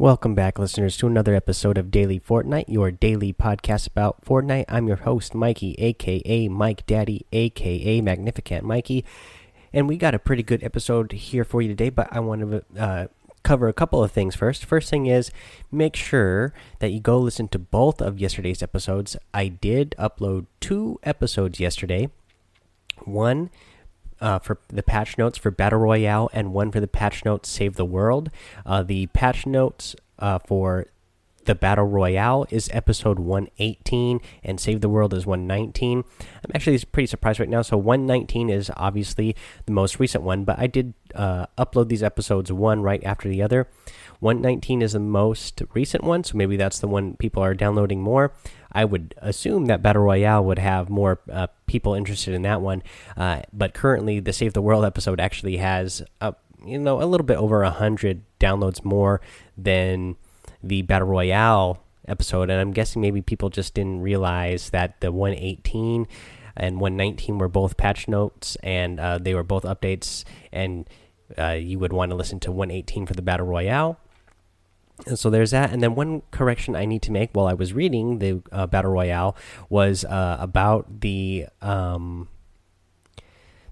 Welcome back, listeners, to another episode of Daily Fortnite, your daily podcast about Fortnite. I'm your host, Mikey, aka Mike Daddy, aka Magnificent Mikey, and we got a pretty good episode here for you today. But I want to uh, cover a couple of things first. First thing is make sure that you go listen to both of yesterday's episodes. I did upload two episodes yesterday. One uh, for the patch notes for Battle Royale and one for the patch notes Save the World. Uh, the patch notes uh, for the Battle Royale is episode 118 and Save the World is 119. I'm actually pretty surprised right now. So 119 is obviously the most recent one, but I did uh, upload these episodes one right after the other. 119 is the most recent one, so maybe that's the one people are downloading more. I would assume that Battle Royale would have more uh, people interested in that one, uh, but currently the Save the World episode actually has a, you know a little bit over hundred downloads more than the Battle Royale episode, and I'm guessing maybe people just didn't realize that the 118 and 119 were both patch notes and uh, they were both updates, and uh, you would want to listen to 118 for the Battle Royale and so there's that. And then one correction I need to make while I was reading the uh, Battle Royale was uh, about the. Um,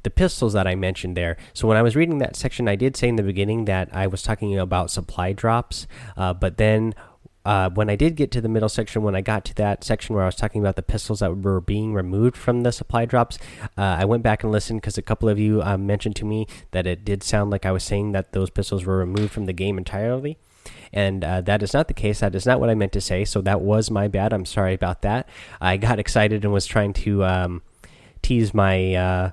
the pistols that I mentioned there. So when I was reading that section, I did say in the beginning that I was talking about supply drops, uh, but then uh, when I did get to the middle section, when I got to that section where I was talking about the pistols that were being removed from the supply drops, uh, I went back and listened because a couple of you uh, mentioned to me that it did sound like I was saying that those pistols were removed from the game entirely and uh, that is not the case. That is not what I meant to say. So that was my bad. I'm sorry about that. I got excited and was trying to um, tease my uh,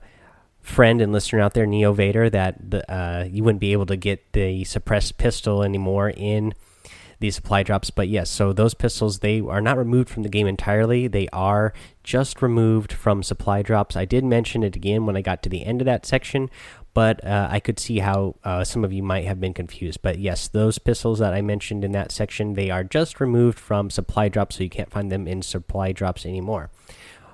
friend and listener out there, Neo Vader, that the, uh, you wouldn't be able to get the suppressed pistol anymore in these supply drops. But yes, so those pistols they are not removed from the game entirely. They are just removed from supply drops. I did mention it again when I got to the end of that section, but uh, I could see how uh, some of you might have been confused. But yes, those pistols that I mentioned in that section, they are just removed from supply drops, so you can't find them in supply drops anymore.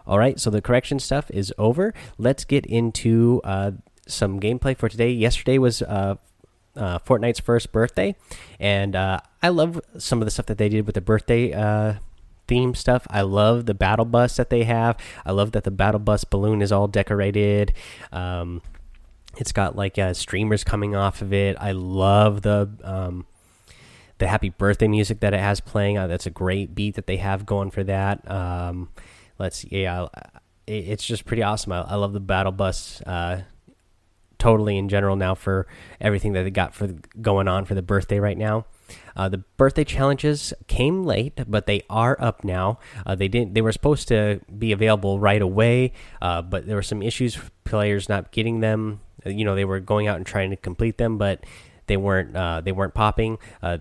All right, so the correction stuff is over. Let's get into uh, some gameplay for today. Yesterday was uh, uh, Fortnite's first birthday, and uh, I love some of the stuff that they did with the birthday theme stuff. I love the battle bus that they have. I love that the battle bus balloon is all decorated. Um, it's got like uh, streamers coming off of it. I love the um, the happy birthday music that it has playing. Uh, that's a great beat that they have going for that. Um, let's yeah, it, it's just pretty awesome. I, I love the battle bus. Uh, totally in general now for everything that they got for going on for the birthday right now. Uh, the birthday challenges came late, but they are up now. Uh, they didn't. They were supposed to be available right away, uh, but there were some issues. Players not getting them you know they were going out and trying to complete them, but they weren't uh, they weren't popping. Uh,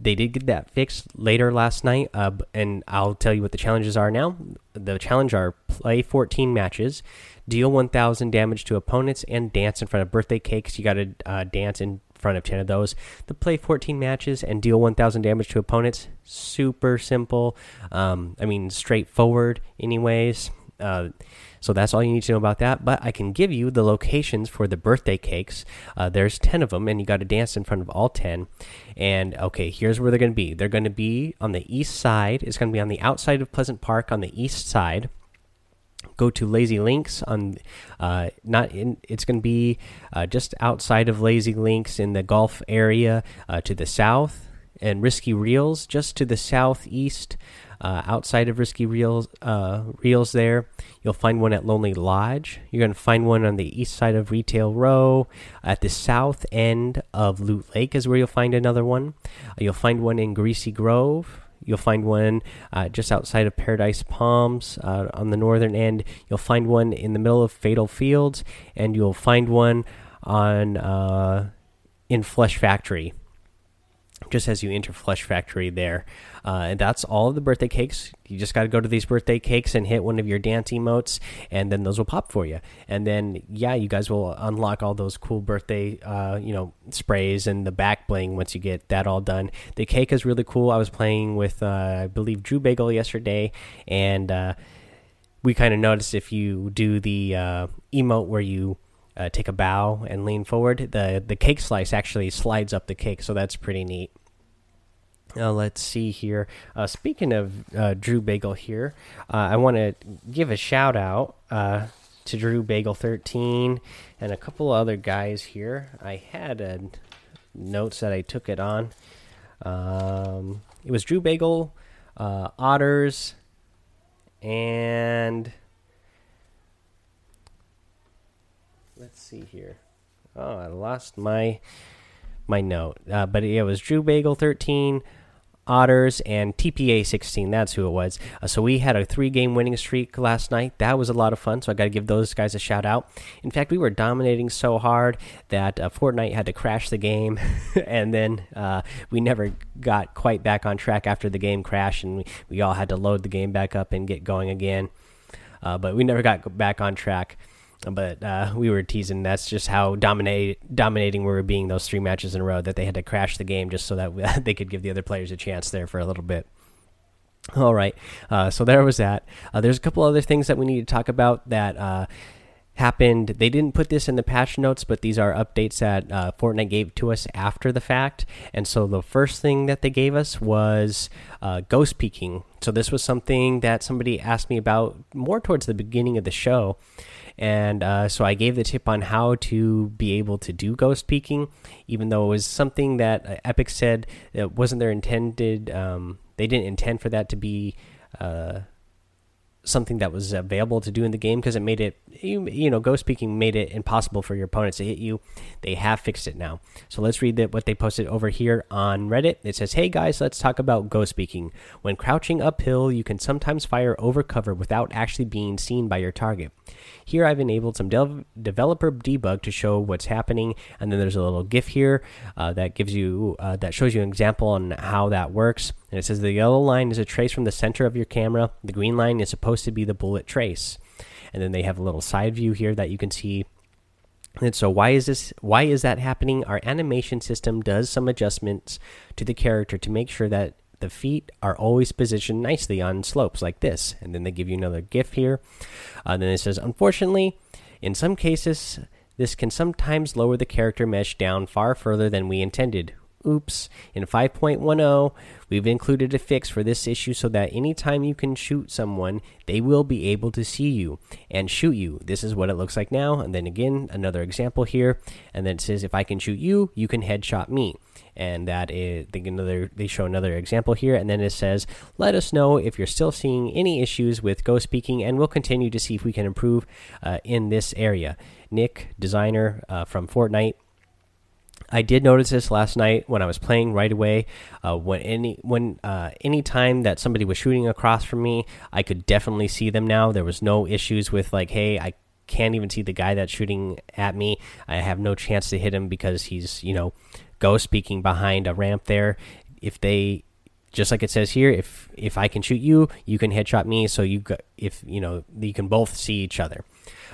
they did get that fixed later last night, uh, and I'll tell you what the challenges are now. The challenge are play 14 matches, deal 1,000 damage to opponents, and dance in front of birthday cakes. You got to uh, dance in front of 10 of those. The play 14 matches and deal 1,000 damage to opponents. Super simple. Um, I mean, straightforward, anyways. So that's all you need to know about that. But I can give you the locations for the birthday cakes. Uh, there's 10 of them, and you got to dance in front of all 10. And okay, here's where they're going to be they're going to be on the east side, it's going to be on the outside of Pleasant Park on the east side. Go to Lazy Links on, uh, not in. It's going to be uh, just outside of Lazy Links in the Gulf area uh, to the south, and Risky Reels just to the southeast uh, outside of Risky Reels, uh, Reels, there you'll find one at Lonely Lodge. You're going to find one on the east side of Retail Row. At the south end of Loot Lake is where you'll find another one. Uh, you'll find one in Greasy Grove. You'll find one uh, just outside of Paradise Palms uh, on the northern end. You'll find one in the middle of Fatal Fields, and you'll find one on uh, in Flush Factory just as you enter Flush Factory there. Uh, and that's all of the birthday cakes. You just got to go to these birthday cakes and hit one of your dance emotes, and then those will pop for you. And then, yeah, you guys will unlock all those cool birthday, uh, you know, sprays and the back bling once you get that all done. The cake is really cool. I was playing with, uh, I believe, Drew Bagel yesterday, and uh, we kind of noticed if you do the uh, emote where you uh, take a bow and lean forward, the the cake slice actually slides up the cake, so that's pretty neat. Uh, let's see here. Uh, speaking of uh, Drew Bagel here, uh, I want to give a shout out uh, to Drew Bagel 13 and a couple other guys here. I had notes that I took it on. Um, it was Drew Bagel, Otters, and let's see here. Oh, I lost my my note, but it was Drew Bagel 13. Otters, and TPA 16. That's who it was. Uh, so we had a three game winning streak last night. That was a lot of fun. So I got to give those guys a shout out. In fact, we were dominating so hard that uh, Fortnite had to crash the game, and then uh, we never got quite back on track after the game crashed, and we, we all had to load the game back up and get going again. Uh, but we never got back on track but uh, we were teasing that's just how dominate, dominating we were being those three matches in a row that they had to crash the game just so that we, they could give the other players a chance there for a little bit. All right, uh, so there was that. Uh, there's a couple other things that we need to talk about that uh, happened. They didn't put this in the patch notes, but these are updates that uh, Fortnite gave to us after the fact. And so the first thing that they gave us was uh, ghost peeking. So this was something that somebody asked me about more towards the beginning of the show and uh, so I gave the tip on how to be able to do ghost peeking, even though it was something that uh, Epic said it wasn't their intended. Um, they didn't intend for that to be uh, something that was available to do in the game because it made it you, you know ghost peeking made it impossible for your opponents to hit you. They have fixed it now. So let's read what they posted over here on reddit. It says hey guys let's talk about ghost peeking when crouching uphill you can sometimes fire over cover without actually being seen by your target. Here I've enabled some de developer debug to show what's happening, and then there's a little GIF here uh, that gives you uh, that shows you an example on how that works. And it says the yellow line is a trace from the center of your camera. The green line is supposed to be the bullet trace. And then they have a little side view here that you can see and so why is this why is that happening? Our animation system does some adjustments to the character to make sure that the feet are always positioned nicely on slopes like this. And then they give you another GIF here. Uh, then it says, unfortunately, in some cases, this can sometimes lower the character mesh down far further than we intended. Oops. In 5.10, we've included a fix for this issue so that anytime you can shoot someone, they will be able to see you and shoot you. This is what it looks like now. And then again, another example here. And then it says, if I can shoot you, you can headshot me and that is they another they show another example here and then it says let us know if you're still seeing any issues with ghost peeking and we'll continue to see if we can improve uh, in this area nick designer uh, from fortnite I did notice this last night when I was playing right away. Uh, when any when uh, any time that somebody was shooting across from me, I could definitely see them now. There was no issues with like, hey, I can't even see the guy that's shooting at me. I have no chance to hit him because he's you know ghost peeking behind a ramp there. If they just like it says here, if if I can shoot you, you can headshot me. So you if you know you can both see each other.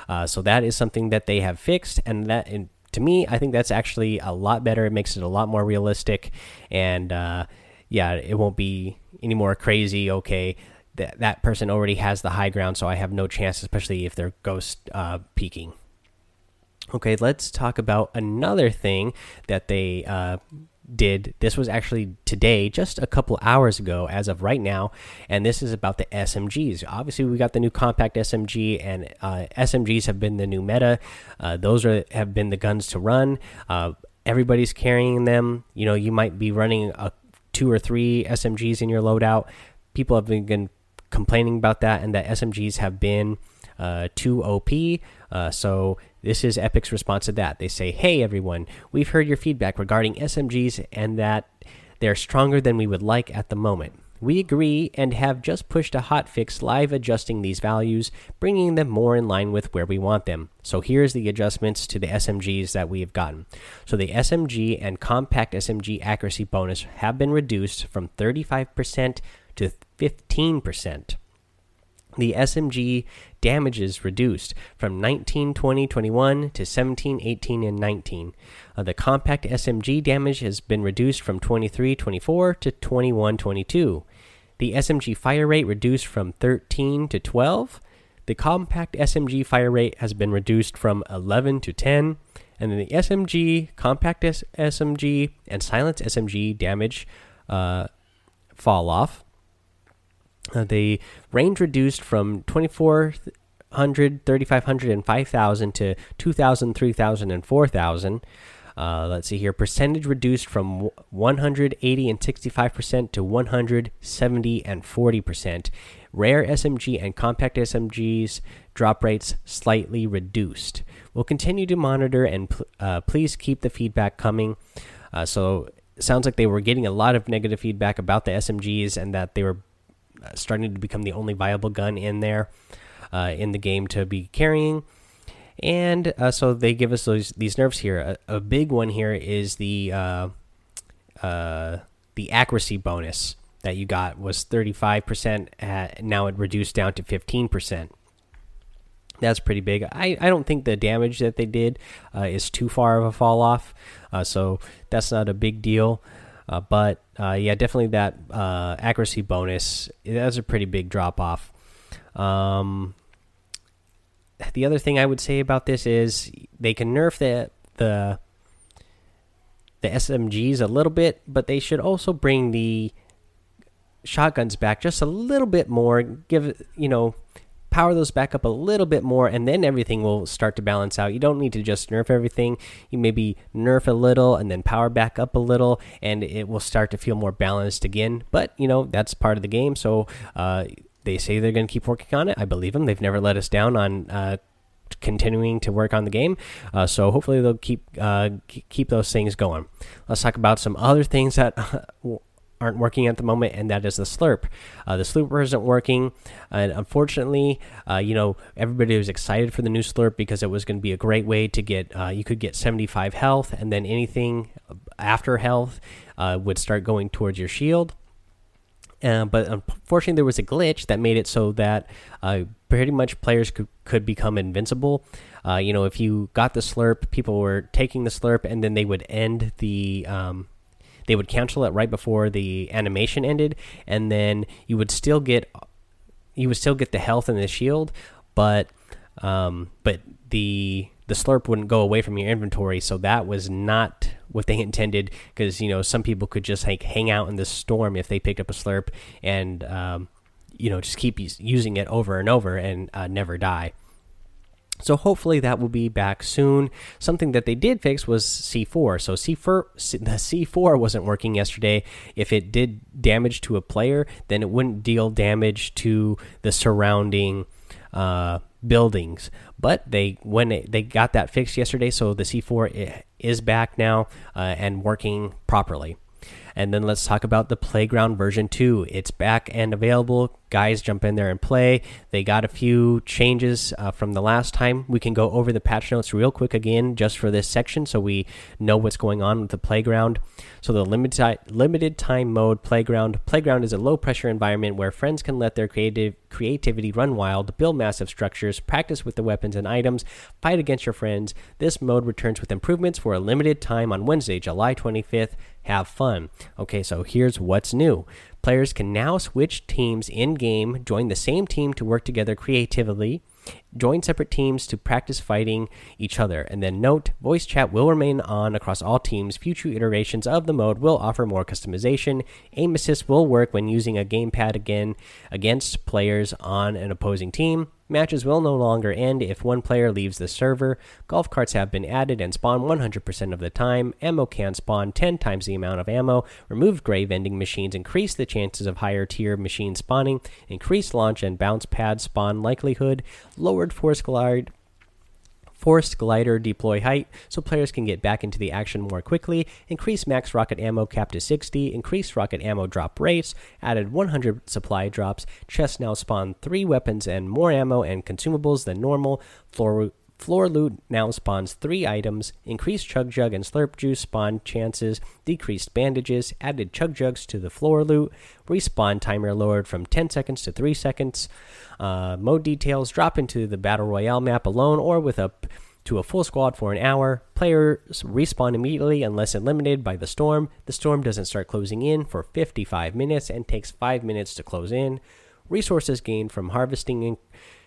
Uh, so that is something that they have fixed, and that and to me, I think that's actually a lot better. It makes it a lot more realistic, and uh, yeah, it won't be any more crazy. Okay, that that person already has the high ground, so I have no chance, especially if they're ghost uh, peeking. Okay, let's talk about another thing that they uh, did. This was actually today, just a couple hours ago, as of right now, and this is about the SMGs. Obviously, we got the new compact SMG, and uh, SMGs have been the new meta. Uh, those are have been the guns to run. Uh, everybody's carrying them. You know, you might be running a two or three SMGs in your loadout. People have been complaining about that, and that SMGs have been uh, too OP. Uh, so this is Epic's response to that. They say, Hey everyone, we've heard your feedback regarding SMGs and that they're stronger than we would like at the moment. We agree and have just pushed a hotfix live adjusting these values, bringing them more in line with where we want them. So here's the adjustments to the SMGs that we have gotten. So the SMG and compact SMG accuracy bonus have been reduced from 35% to 15% the SMG damage is reduced from 19, 20, 21 to 17, 18, and 19. Uh, the compact SMG damage has been reduced from 23, 24 to 21, 22. The SMG fire rate reduced from 13 to 12. The compact SMG fire rate has been reduced from 11 to 10. And then the SMG, compact S SMG, and silence SMG damage uh, fall off. Uh, the range reduced from 2400, 3500, and 5000 to 2000, 3000, and 4000. Uh, let's see here. Percentage reduced from 180 and 65% to 170 and 40%. Rare SMG and compact SMGs drop rates slightly reduced. We'll continue to monitor and uh, please keep the feedback coming. Uh, so, sounds like they were getting a lot of negative feedback about the SMGs and that they were starting to become the only viable gun in there uh, in the game to be carrying and uh, so they give us those these nerfs here. A, a big one here is the uh, the accuracy bonus that you got was 35%. now it reduced down to 15%. That's pretty big. I, I don't think the damage that they did uh, is too far of a fall off, uh, so that's not a big deal. Uh, but yeah, definitely that accuracy bonus. That's a pretty big drop off. Um, the other thing I would say about this is they can nerf the the the SMGs a little bit, but they should also bring the shotguns back just a little bit more. Give you know, power those back up a little bit more, and then everything will start to balance out. You don't need to just nerf everything. You maybe nerf a little and then power back up a little, and it will start to feel more balanced again. But you know that's part of the game, so. Uh, they say they're going to keep working on it. I believe them. They've never let us down on uh, continuing to work on the game. Uh, so hopefully they'll keep uh, keep those things going. Let's talk about some other things that. aren't working at the moment, and that is the slurp. Uh, the slurp isn't working, and unfortunately, uh, you know everybody was excited for the new slurp because it was going to be a great way to get. Uh, you could get 75 health, and then anything after health uh, would start going towards your shield. Uh, but unfortunately, there was a glitch that made it so that uh, pretty much players could, could become invincible. You know, if you got the slurp, people were taking the slurp, and then they would end the. Um, they would cancel it right before the animation ended, and then you would still get, you would still get the health and the shield, but, um, but the the slurp wouldn't go away from your inventory. So that was not what they intended because you know some people could just like hang out in the storm if they picked up a slurp and um, you know just keep using it over and over and uh, never die. So hopefully that will be back soon. Something that they did fix was C4. So C4 the C4 wasn't working yesterday. If it did damage to a player, then it wouldn't deal damage to the surrounding uh, buildings. But they when it, they got that fixed yesterday, so the C4 is back now uh, and working properly. And then let's talk about the Playground version 2. It's back and available. Guys, jump in there and play. They got a few changes uh, from the last time. We can go over the patch notes real quick again just for this section so we know what's going on with the Playground. So, the limited, limited time mode Playground. Playground is a low pressure environment where friends can let their creative creativity run wild, build massive structures, practice with the weapons and items, fight against your friends. This mode returns with improvements for a limited time on Wednesday, July 25th have fun. Okay, so here's what's new. Players can now switch teams in game, join the same team to work together creatively, join separate teams to practice fighting each other. And then note, voice chat will remain on across all teams. Future iterations of the mode will offer more customization. Aim assist will work when using a gamepad again against players on an opposing team. Matches will no longer end if one player leaves the server. Golf carts have been added and spawn 100% of the time. Ammo can spawn 10 times the amount of ammo. Removed gray vending machines increase the chances of higher tier machine spawning. Increased launch and bounce pad spawn likelihood. Lowered force glide forced glider deploy height so players can get back into the action more quickly, increase max rocket ammo cap to 60, increase rocket ammo drop rates, added 100 supply drops, chests now spawn 3 weapons and more ammo and consumables than normal, floor Floor loot now spawns three items, increased chug jug and slurp juice spawn chances, decreased bandages, added chug jugs to the floor loot, respawn timer lowered from 10 seconds to 3 seconds. Uh, mode details drop into the Battle Royale map alone or with up to a full squad for an hour. Players respawn immediately unless eliminated by the storm. The storm doesn't start closing in for 55 minutes and takes 5 minutes to close in. Resources gained from harvesting in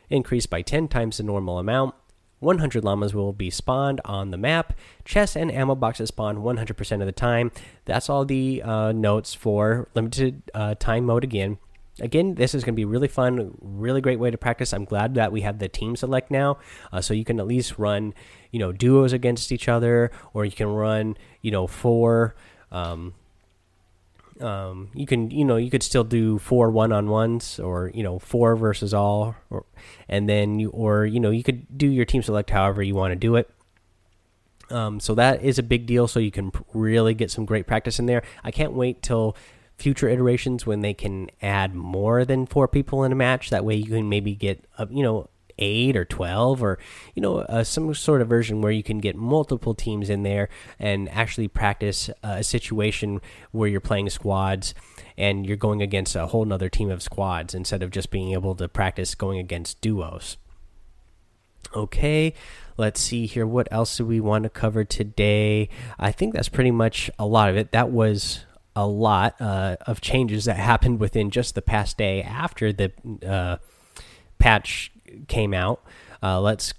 increased by 10 times the normal amount 100 llamas will be spawned on the map. Chests and ammo boxes spawn 100% of the time. That's all the uh, notes for limited uh, time mode again. Again, this is going to be really fun, really great way to practice. I'm glad that we have the team select now, uh, so you can at least run, you know, duos against each other, or you can run, you know, four. Um, um, you can you know you could still do four one on ones or you know four versus all or and then you or you know you could do your team select however you want to do it. Um, so that is a big deal so you can really get some great practice in there. I can't wait till future iterations when they can add more than four people in a match. That way you can maybe get a, you know eight or 12 or you know uh, some sort of version where you can get multiple teams in there and actually practice uh, a situation where you're playing squads and you're going against a whole nother team of squads instead of just being able to practice going against duos. Okay let's see here. What else do we want to cover today? I think that's pretty much a lot of it. That was a lot uh, of changes that happened within just the past day after the uh, patch came out. Uh, let's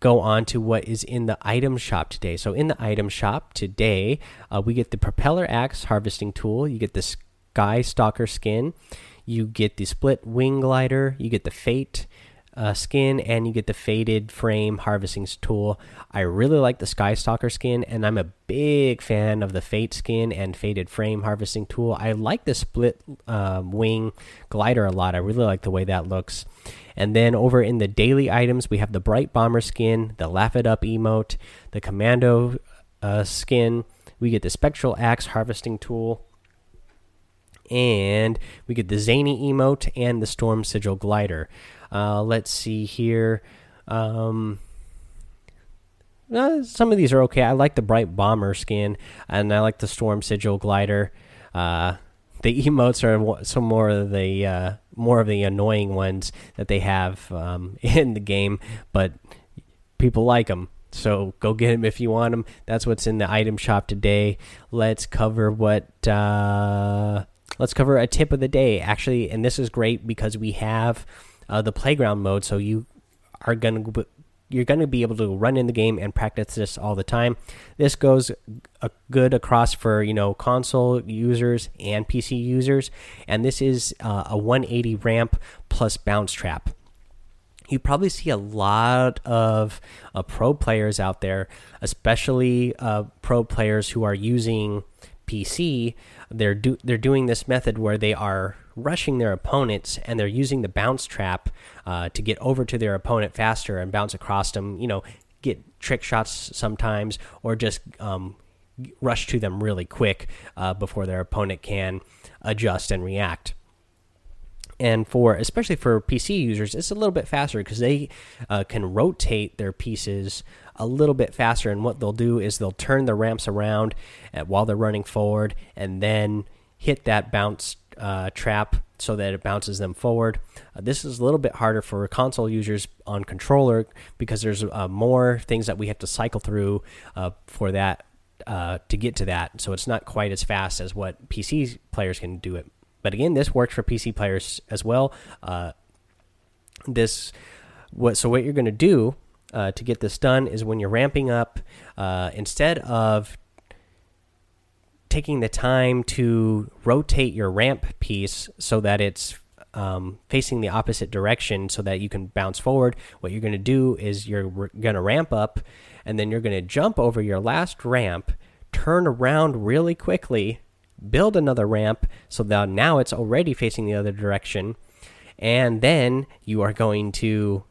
go on to what is in the item shop today. So, in the item shop today, uh, we get the propeller axe harvesting tool, you get the sky stalker skin, you get the split wing glider, you get the fate uh, skin, and you get the faded frame harvesting tool. I really like the Sky Stalker skin, and I'm a big fan of the Fate skin and faded frame harvesting tool. I like the split um, wing glider a lot. I really like the way that looks. And then over in the daily items, we have the Bright Bomber skin, the Laugh It Up emote, the Commando uh, skin. We get the Spectral Axe harvesting tool and we get the zany emote and the storm sigil glider uh, let's see here. Um, uh, some of these are okay. I like the bright bomber skin, and I like the storm sigil glider. Uh, the emotes are some more of the uh, more of the annoying ones that they have um, in the game, but people like them. So go get them if you want them. That's what's in the item shop today. Let's cover what. Uh, let's cover a tip of the day, actually, and this is great because we have uh, the playground mode, so you are going to you're going to be able to run in the game and practice this all the time. This goes a good across for you know console users and PC users, and this is uh, a 180 ramp plus bounce trap. You probably see a lot of uh, pro players out there, especially uh, pro players who are using PC. They're do they're doing this method where they are rushing their opponents and they're using the bounce trap uh, to get over to their opponent faster and bounce across them. You know, get trick shots sometimes or just um, rush to them really quick uh, before their opponent can adjust and react. And for especially for PC users, it's a little bit faster because they uh, can rotate their pieces a little bit faster. And what they'll do is they'll turn the ramps around uh, while they're running forward, and then hit that bounce uh, trap so that it bounces them forward. Uh, this is a little bit harder for console users on controller because there's uh, more things that we have to cycle through uh, for that uh, to get to that. So it's not quite as fast as what PC players can do it. But again, this works for PC players as well. This what so what you're going to do to get this done is when you're ramping up, instead of taking the time to rotate your ramp piece so that it's um, facing the opposite direction so that you can bounce forward. What you're going to do is you're going to ramp up and then you're going to jump over your last ramp, turn around really quickly, build another ramp so that now it's already facing the other direction. And then you are going to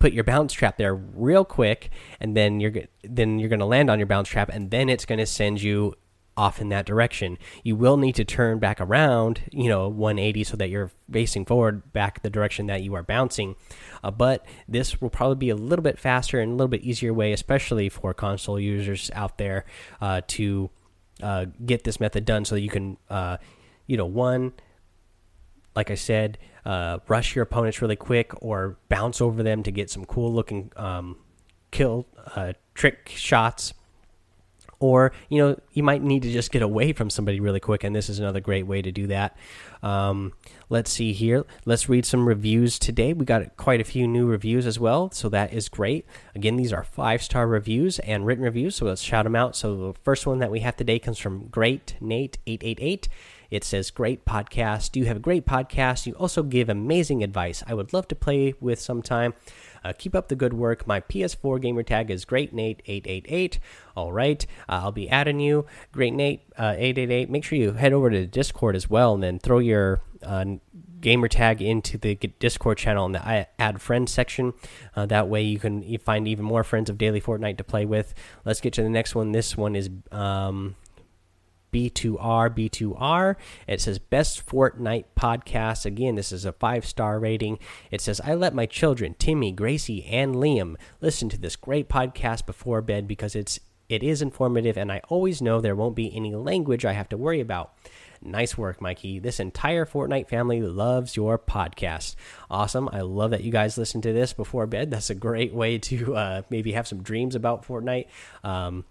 put your bounce trap there real quick and then you're then you're going to land on your bounce trap and then it's going to send you off in that direction. You will need to turn back around, you know, 180 so that you're facing forward back the direction that you are bouncing. Uh, but this will probably be a little bit faster and a little bit easier way, especially for console users out there, uh, to uh, get this method done so that you can, uh, you know, one, like I said, uh, rush your opponents really quick or bounce over them to get some cool looking um, kill uh, trick shots. Or you know you might need to just get away from somebody really quick and this is another great way to do that. Um, let's see here. Let's read some reviews today. We got quite a few new reviews as well so that is great. Again these are five star reviews and written reviews so let's shout them out. So the first one that we have today comes from great nate 888 it says, Great podcast. You have a great podcast. You also give amazing advice. I would love to play with sometime. Uh, keep up the good work. My PS4 gamer tag is Great Nate 888. All right, uh, I'll be adding you, Great Nate uh, 888. Make sure you head over to the Discord as well, and then throw your uh, gamer tag into the Discord channel in the add friends section. Uh, that way, you can find even more friends of Daily Fortnite to play with. Let's get to the next one. This one is um, B2R, B2R. It says Best Fortnite Podcast. Again, this is a five star rating. It says, I let my children, Timmy, Gracie, and Liam, listen to this great podcast before bed because it's it is informative and I always know there won't be any language I have to worry about. Nice work, Mikey. This entire Fortnite family loves your podcast. Awesome. I love that you guys listen to this before bed. That's a great way to uh, maybe have some dreams about Fortnite. Um,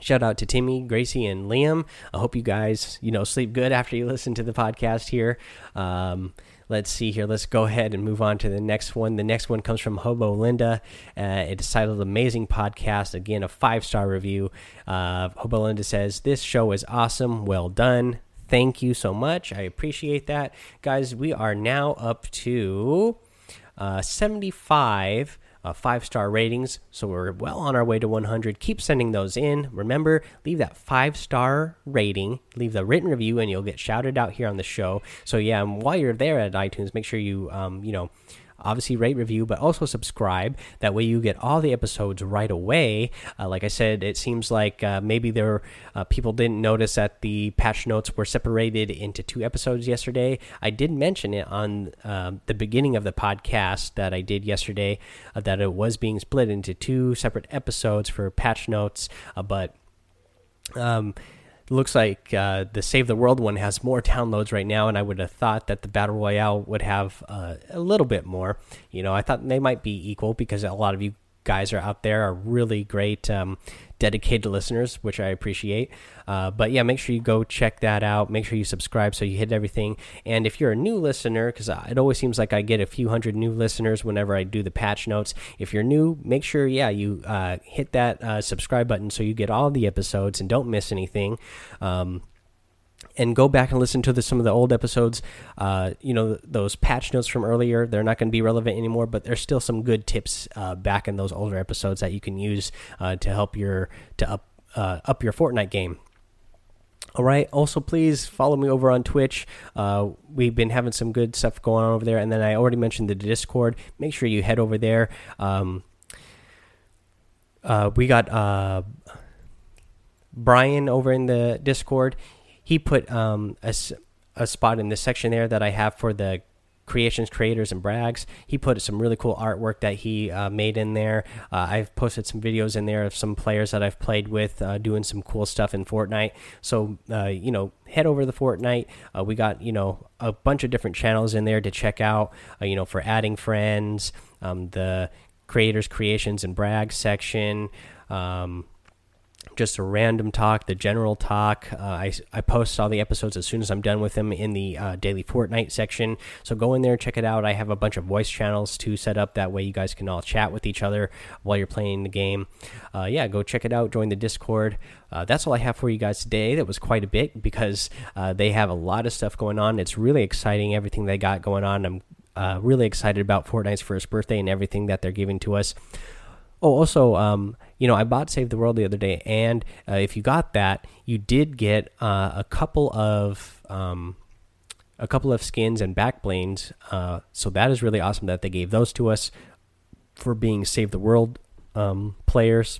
Shout out to Timmy, Gracie, and Liam. I hope you guys, you know, sleep good after you listen to the podcast here. Um, let's see here. Let's go ahead and move on to the next one. The next one comes from Hobo Linda. Uh, it's titled "Amazing Podcast." Again, a five star review. Uh, Hobo Linda says, "This show is awesome. Well done. Thank you so much. I appreciate that, guys. We are now up to uh, 75 uh, five star ratings. So we're well on our way to 100. Keep sending those in. Remember, leave that five star rating, leave the written review, and you'll get shouted out here on the show. So yeah, while you're there at iTunes, make sure you um, you know obviously rate review but also subscribe. That way you get all the episodes right away. Uh, like i said it seems like uh, maybe there uh, people didn't notice that the patch notes were separated into two episodes yesterday. I did mention it on um, the beginning of the podcast that i did yesterday uh, that it was being split into two separate episodes for patch notes. Uh, but um, looks like uh, the Save the World one has more downloads right now, and I would have thought that the Battle Royale would have uh, a little bit more. You know, I thought they might be equal because a lot of you guys are out there are really great um, dedicated listeners which i appreciate. Uh, but yeah make sure you go check that out. Make sure you subscribe so you hit everything. And if you're a new listener because it always seems like i get a few hundred new listeners whenever i do the patch notes. If you're new make sure yeah you uh, hit that uh, subscribe button so you get all the episodes and don't miss anything. Um, and go back and listen to the, some of the old episodes. Uh, you know those patch notes from earlier; they're not going to be relevant anymore, but there's still some good tips uh, back in those older episodes that you can use uh, to help your to up uh, up your Fortnite game. All right. Also, please follow me over on Twitch. Uh, we've been having some good stuff going on over there, and then I already mentioned the Discord. Make sure you head over there. Um, uh, we got Brian over in the Discord he put um, a, a spot in this section there that I have for the creations creators and brags. He put some really cool artwork that he uh, made in there. Uh, i've posted some videos in there of some players that i've played with uh, doing some cool stuff in fortnite. So uh, you know head over to the fortnite. Uh, we got you know a bunch of different channels in there to check out uh, you know for adding friends um, the creators creations and brags section. Um, just a random talk, the general talk. Uh, I, I post all the episodes as soon as I'm done with them in the uh, daily Fortnite section. So go in there, check it out. I have a bunch of voice channels to set up. That way you guys can all chat with each other while you're playing the game. Uh, yeah, go check it out. Join the Discord. Uh, that's all I have for you guys today. That was quite a bit because uh, they have a lot of stuff going on. It's really exciting, everything they got going on. I'm uh, really excited about Fortnite's first birthday and everything that they're giving to us. Oh, also, um, you know, I bought Save the World the other day, and uh, if you got that, you did get uh, a couple of um, a couple of skins and back blanes. Uh, so that is really awesome that they gave those to us for being Save the World um, players.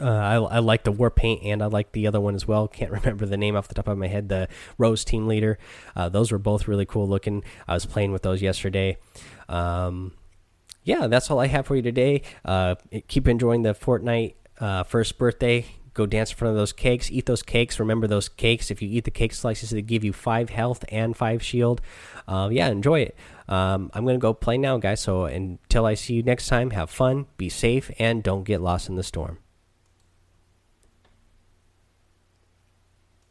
Uh, I, I, like the war paint and I like the other one as well. Can't remember the name off the top of my head. The Rose Team Leader. Uh, those were both really cool looking. I was playing with those yesterday. Um, yeah, that's all I have for you today. Uh, keep enjoying the Fortnite uh, first birthday. Go dance in front of those cakes. Eat those cakes. Remember those cakes. If you eat the cake slices, they give you five health and five shield. Uh, yeah, enjoy it. Um, I'm gonna go play now, guys. So until I see you next time, have fun, be safe, and don't get lost in the storm.